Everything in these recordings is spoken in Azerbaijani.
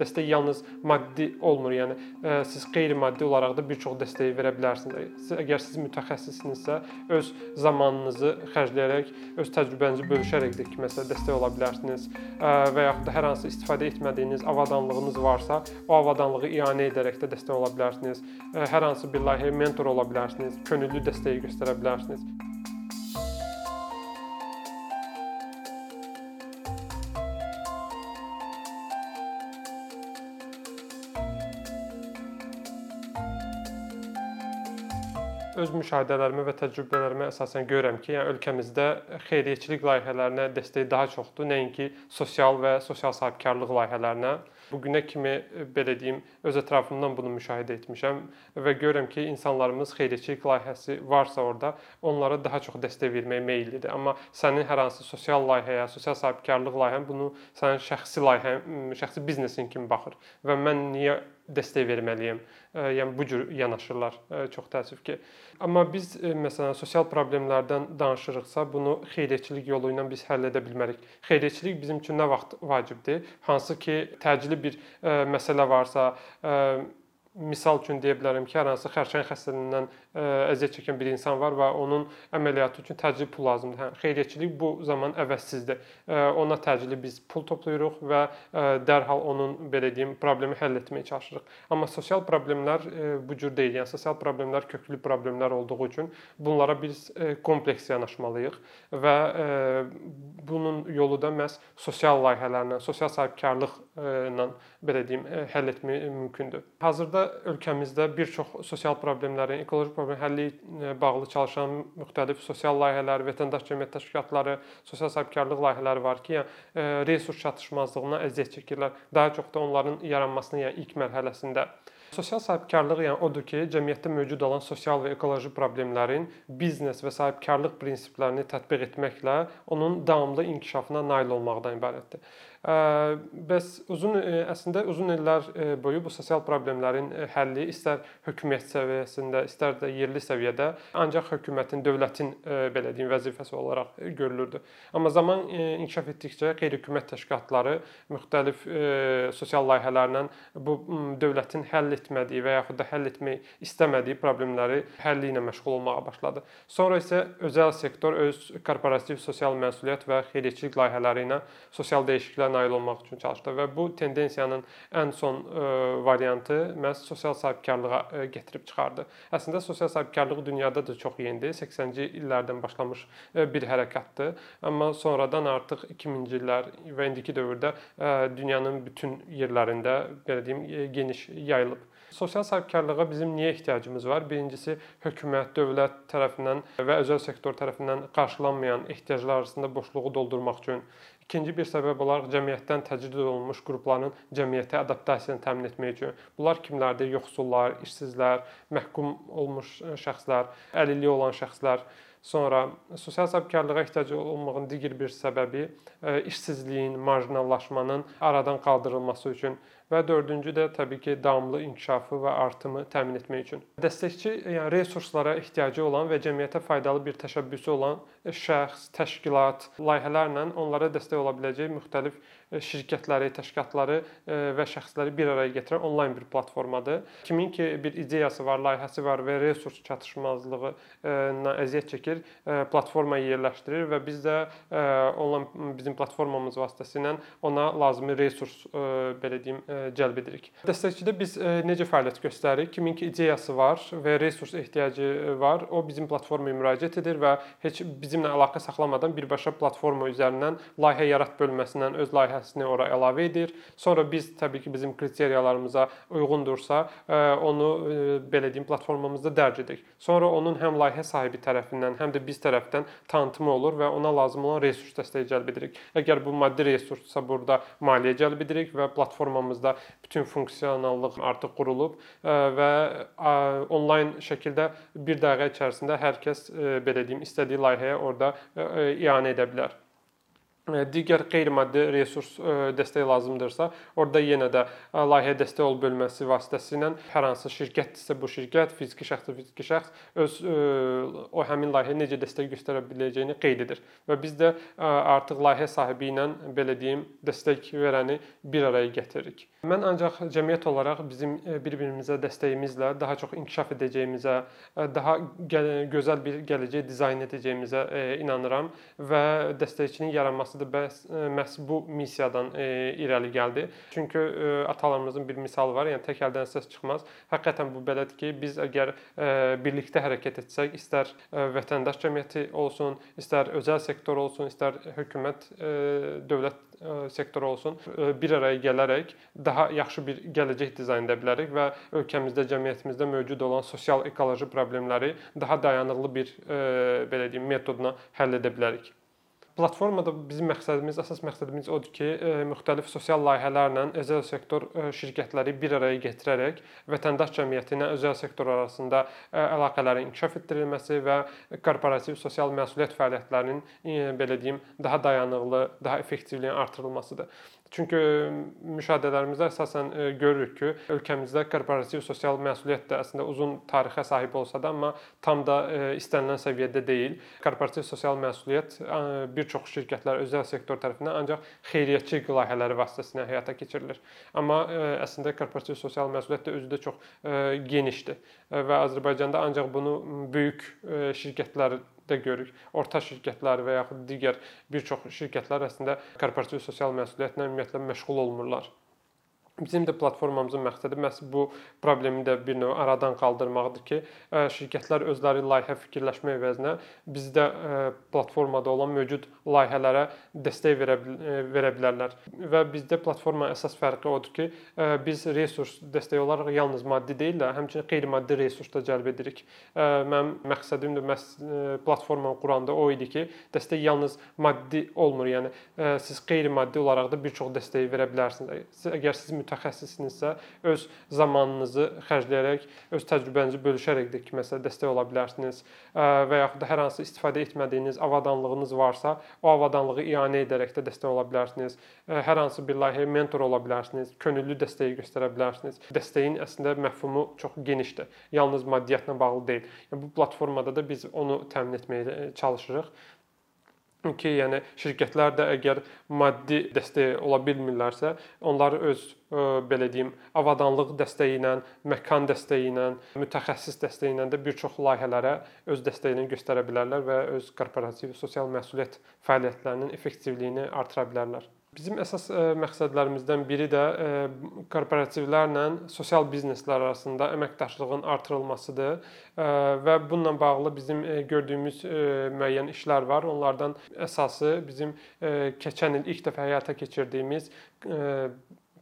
dəstək yalnız maddi olmur, yəni ə, siz qeyri-maddi olaraq da bir çox dəstəyi verə bilərsiniz. Siz, əgər siz mütəxəssissinizsə, öz zamanınızı xərcləyərək, öz təcrübənizi bölüşərək də kiməsə dəstək ola bilərsiniz ə, və yaxud da hər hansı istifadə etmədiyiniz avadanlığınız varsa, o avadanlığı ianə edərək də dəstək ola bilərsiniz. Ə, hər hansı bir layihəyə mentor ola bilərsiniz, könüllü dəstəyi göstərə bilərsiniz. Öz müşahidələrimə və təcrübələrimə əsasən görürəm ki, yəni ölkəmizdə xeyriyyəçilik layihələrinə dəstək daha çoxdur, nəinki sosial və sosial sahibkarlıq layihələrinə. Bu günə kimi belə deyim, öz ətrafımdan bunu müşahidə etmişəm və görürəm ki, insanlarımız xeyriyyəçilik layihəsi varsa orada, onlara daha çox dəstək verməyə meyllidir. Amma sənin hər hansı sosial layihəyə, sosial sahibkarlıq layihən bunu sənin şəxsi layihən, şəxsi biznesin kimi baxır və mən niyə dəstək verməliyəm. Yəni bu cür yanaşırlar çox təəssüf ki. Amma biz məsələn sosial problemlərdən danışırıqsa, bunu xeyriyyəçilik yolu ilə biz həll edə bilmərik. Xeyriyyəçilik bizim üçün nə vaxt vacibdir? Hansı ki, təcili bir məsələ varsa, misal üçün deyə bilərəm ki, hər hansı xərçəng xəstəliyindən ə, əziyyət çəkən bir insan var və onun əməliyyatı üçün təcili pul lazımdır. Hə, xeyriyyəçilik bu zaman əvəzsizdir. Ə, ona təcili biz pul toplayırıq və ə, dərhal onun belə deyim problemi həll etməyə çalışırıq. Amma sosial problemlər bu cür deyil. Yəni sosial problemlər köklü problemlər olduğu üçün bunlara biz kompleks yanaşmalıyıq və bunun yolu da məhz sosial layihələrlə, sosial sahibkarlıqla belə deyim həll etmək mümkündür. Hazırda ölkəmizdə bir çox sosial problemlərin, ekoloji problem həlli ilə bağlı çalışan müxtəlif sosial layihələr, vətəndaş cəmiyyət təşkilatları, sosial sahibkarlıq layihələri var ki, yəni resurs çatışmazlığına əziyyət çəkirlər. Daha çox da onların yaranmasının yəni ilk mərhələsində Sosial sahibkarlıq yəni odur ki, cəmiyyətdə mövcud olan sosial və ekoloji problemlərin biznes və sahibkarlıq prinsiplərini tətbiq etməklə onun davamlı inkişafına nail olmaqdan ibarətdir. Bəs uzun əslində uzun illər boyu bu sosial problemlərin həlli istər hökumət səviyyəsində, istər də yerli səviyyədə ancaq hökumətin, dövlətin belə deyim vəzifəsi olaraq görülürdü. Amma zaman inkişaf etdikcə qeyri-hökumət təşkilatları müxtəlif sosial layihələrlə bu dövlətin həll etmədiyi və yaxud da həll etmək istəmədiyi problemləri həlli ilə məşğul olmağa başladı. Sonra isə özəl sektor öz korporativ sosial məsuliyyət və xeyriyyəçilik layihələri ilə sosial dəyişikliklər nail olmaq üçün çalışdı və bu tendensiyanın ən son e, variantı məhz sosial sahibkarlığa e, gətirib çıxardı. Əslində sosial sahibkarlıq dünyada da çox yenidir. 80-ci illərdən başlamış e, bir hərəkətdir. Amma sonradan artıq 2000-ci illər və indiki dövrdə dünyanın bütün yerlərində belə deyim geniş yayılıb. Sosial sahibkarlığa bizim niyə ehtiyacımız var? Birincisi hökumət, dövlət tərəfindən və özəl sektor tərəfindən qarşılanmayan ehtiyaclar arasında boşluğu doldurmaq üçün. İkinci bir səbəb olaraq cəmiyyətdən təcrid olunmuş qrupların cəmiyyətə adaptasiyasını təmin etmək üçün. Bunlar kimlərdir? Yoxsullar, işsizlər, məhkum olmuş şəxslər, əlilliyi olan şəxslər. Sonra sosial sahibkarlığa ehtiyac olmağın digər bir səbəbi e, işsizliyin, marjinallaşmanın aradan qaldırılması üçün və dördüncü də təbii ki, davamlı inkişafı və artımı təmin etmək üçün. Dəstəkçi, yəni resurslara ehtiyacı olan və cəmiyyətə faydalı bir təşəbbüsü olan şəxs, təşkilat, layihələrlə onlara dəstək ola biləcək müxtəlif e, şirkətləri, təşkilatları e, və şəxsləri bir araya gətirən onlayn bir platformadır. Kimin ki bir ideyası var, layihəsi var və resurs çatışmazlığı ilə əziyyət çəkir, platformaya yerləşdirir və biz də onlayn bizim platformamız vasitəsilə ona lazımi resurs belə deyim cəlb edirik. Dəstəkçidə biz e, necə fəaliyyət göstəririk? Kimin ki ideyası var və resurs ehtiyacı var, o bizim platformaya müraciət edir və heç bizimlə əlaqə saxlamadan birbaşa platforma üzərindən layihə yarat bölməsindən öz layihəsini ora əlavə edir. Sonra biz təbii ki, bizim kriteriyalarımıza uyğundursa, e, onu e, belə deyim platformamızda dərc edirik. Sonra onun həm layihə sahibi tərəfindən, həm də biz tərəfdən tanıtımı olur və ona lazım olan resurs dəstəyi cəlb edirik. Əgər bu maddi resursdursa, burada maliyyə cəlb edirik və platformamızda da bütün funksionallıq artıq qurulub və onlayn şəkildə bir dəqiqə içərisində hər kəs belə deyim istədiyi layihəyə orada ianə edə bilər. Digər qeyri-maddi resurs dəstək lazımdırsa, orada yenə də layihə dəstək ol bölməsi vasitəsilə hər hansı şirkətdirsə bu şirkət, fiziki şəxs fiziki şəxs öz o həmin layihəyə necə dəstək göstərə biləcəyini qeyd edir. Və biz də artıq layihə sahibi ilə belə deyim, dəstək verəni bir araya gətiririk. Mən ancaq cəmiyyət olaraq bizim bir-birimizə dəstəyimizlə daha çox inkişaf edəcəyimizə, daha gözəl bir gələcək dizayn edəcəyimizə inanıram və dəstəkçinin yaranması olmasıdır. Bəs e, məhz bu missiyadan e, irəli gəldi. Çünki e, atalarımızın bir misalı var, yəni tək əldən səs çıxmaz. Həqiqətən bu belədir ki, biz əgər birlikdə hərəkət etsək, istər vətəndaş cəmiyyəti olsun, istər özəl sektor olsun, istər hökumət, dövlət sektoru olsun, bir araya gələrək daha yaxşı bir gələcək dizayn edə bilərik və ölkəmizdə, cəmiyyətimizdə mövcud olan sosial ekoloji problemləri daha dayanıqlı bir belə deyim metodla həll edə bilərik. Platformada bizim məqsədimiz, əsas məqsədimiz odur ki, e, müxtəlif sosial layihələrlə özəl sektor e, şirkətləri bir araya gətirərək vətəndaş cəmiyyəti ilə özəl sektor arasında e, əlaqələrin inkişaf etdirilməsi və korporativ sosial məsuliyyət fəaliyyətlərinin belə deyim, daha dayanıqlı, daha effektivliyin artırılmasıdır. Çünki müşahidələrimizdə əsasən görürük ki, ölkəmizdə korporativ sosial məsuliyyət də əslində uzun tarixə sahib olsa da, amma tam da istənilən səviyyədə deyil. Korporativ sosial məsuliyyət bir çox şirkətlər özəl sektor tərəfindən ancaq xeyriyyətçilik layihələri vasitəsilə həyata keçirilir. Amma e, əslində korporativ sosial məsuliyyət də özü də çox e, genişdir e, və Azərbaycanda ancaq bunu böyük şirkətlər də görürük. Orta şirkətlər və yaxud digər bir çox şirkətlər əslində korporativ sosial məsuliyyətlə ümumiyyətlə məşğul olmurlar. Bizim də platformamızın məqsədi məhz bu problemi də bir növ aradan qaldırmaqdır ki, şirkətlər özləri layihə fikirləşmə əvəzinə bizdə platformada olan mövcud layihələrə dəstək verə verə bilərlər. Və bizdə platformanın əsas fərqi odur ki, biz resurs dəstək olaraq yalnız maddi deyil də, həmçinin qeyri-maddi resurs da cəlb edirik. Mənim məqsədim də məhz platformanı quranda o idi ki, dəstək yalnız maddi olmur. Yəni siz qeyri-maddi olaraq da bir çox dəstək verə bilərsiniz. Əgər siz mütəxəssisinizsə, öz zamanınızı xərcləyərək, öz təcrübənizi bölüşərək də kiməsə dəstək ola bilərsiniz və yaxud da hər hansı istifadə etmədiyiniz avadanlığınız varsa, o avadanlığı ianə edərək də dəstək ola bilərsiniz. Hər hansı bir layihəyə mentor ola bilərsiniz, könüllü dəstəyi göstərə bilərsiniz. Dəstəyin əslində məfhumu çox genişdir. Yalnız maddiyyatla bağlı deyil. Yəni bu platformada da biz onu təmin etməyə çalışırıq ki, yəni şirkətlər də əgər maddi dəstək ola bilmirlərsə, onları öz ə, e, belə deyim, avadanlıq dəstəyi ilə, məkan dəstəyi ilə, mütəxəssis dəstəyi ilə də bir çox layihələrə öz dəstəyini göstərə bilərlər və öz korporativ sosial məsuliyyət fəaliyyətlərinin effektivliyini artıra bilərlər. Bizim əsas ə, e, məqsədlərimizdən biri də ə, e, korporativlərlə sosial bizneslər arasında əməkdaşlığın artırılmasıdır ə, e, və bununla bağlı bizim ə, gördüyümüz ə, müəyyən işlər var. Onlardan əsası bizim ə, keçən il ilk dəfə həyata keçirdiyimiz ə,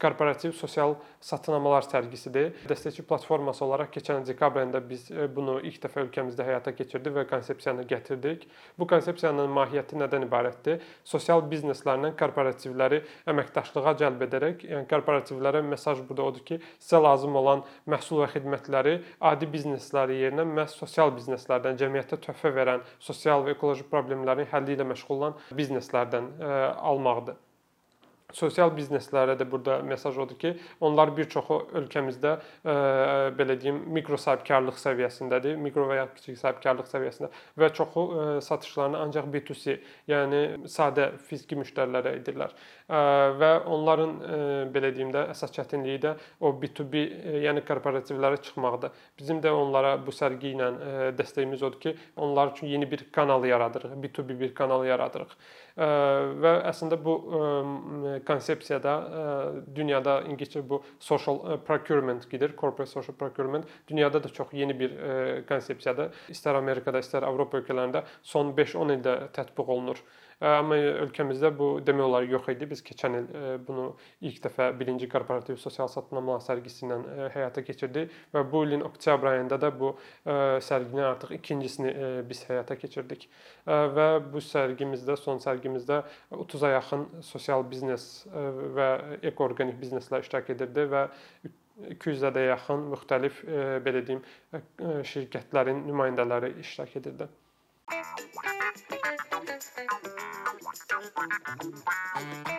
korporativ sosial satınamalar sərgisidir. Dəstəkçi platforması olaraq keçən dekabr ayında biz e, bunu ilk dəfə ölkəmizdə həyata keçirdik və konsepsiyanı gətirdik. Bu konsepsiyanın mahiyyəti nədən ibarətdir? Sosial bizneslərlə korporativləri əməkdaşlığa cəlb edərək, yəni korporativlərə mesaj burada odur ki, sizə lazım olan məhsul və xidmətləri adi biznesləri yerinə məhz sosial bizneslərdən, cəmiyyətə töhfə verən, sosial və ekoloji problemlərin həlli ilə məşğul olan bizneslərdən ə, e, almaqdır. Sosial bizneslərə də burada mesaj odur ki, onlar bir çoxu ölkəmizdə e, belə deyim, mikro sahibkarlıq səviyyəsindədir, mikro və ya kiçik sahibkarlıq səviyyəsində və çoxu e, satışlarını ancaq B2C, yəni sadə fiziki müştərilərə edirlər. Ə, və onların ə, belə deyim də əsas çətinliyi də o B2B, ə, yəni korporativlərə çıxmaqdır. Bizim də onlara bu sərgi ilə ə, dəstəyimiz odur ki, onlar üçün yeni bir kanal yaradırıq, B2B bir kanal yaradırıq. Ə, və əslində bu ə, konsepsiyada dünyada İngiliscə bu social procurement gedir, corporate social procurement. Dünyada da çox yeni bir konsepsiyadır. İstər Amerikada, istər Avropa ölkələrində son 5-10 ildə tətbiq olunur. Amma ölkəmizdə bu demək olar yox idi. Biz keçən il bunu ilk dəfə 1-ci korporativ sosial satınamalar sərgisi ilə həyata keçirdik və bu ilin oktyabr ayında da bu sərginin artıq ikincisini biz həyata keçirdik. Və bu sərgimizdə, son sərgimizdə 30-a yaxın sosial biznes və ekoorganik bizneslər iştirak edirdi və 200-ə də yaxın müxtəlif belə deyim şirkətlərin nümayəndələri iştirak edirdi. Bye.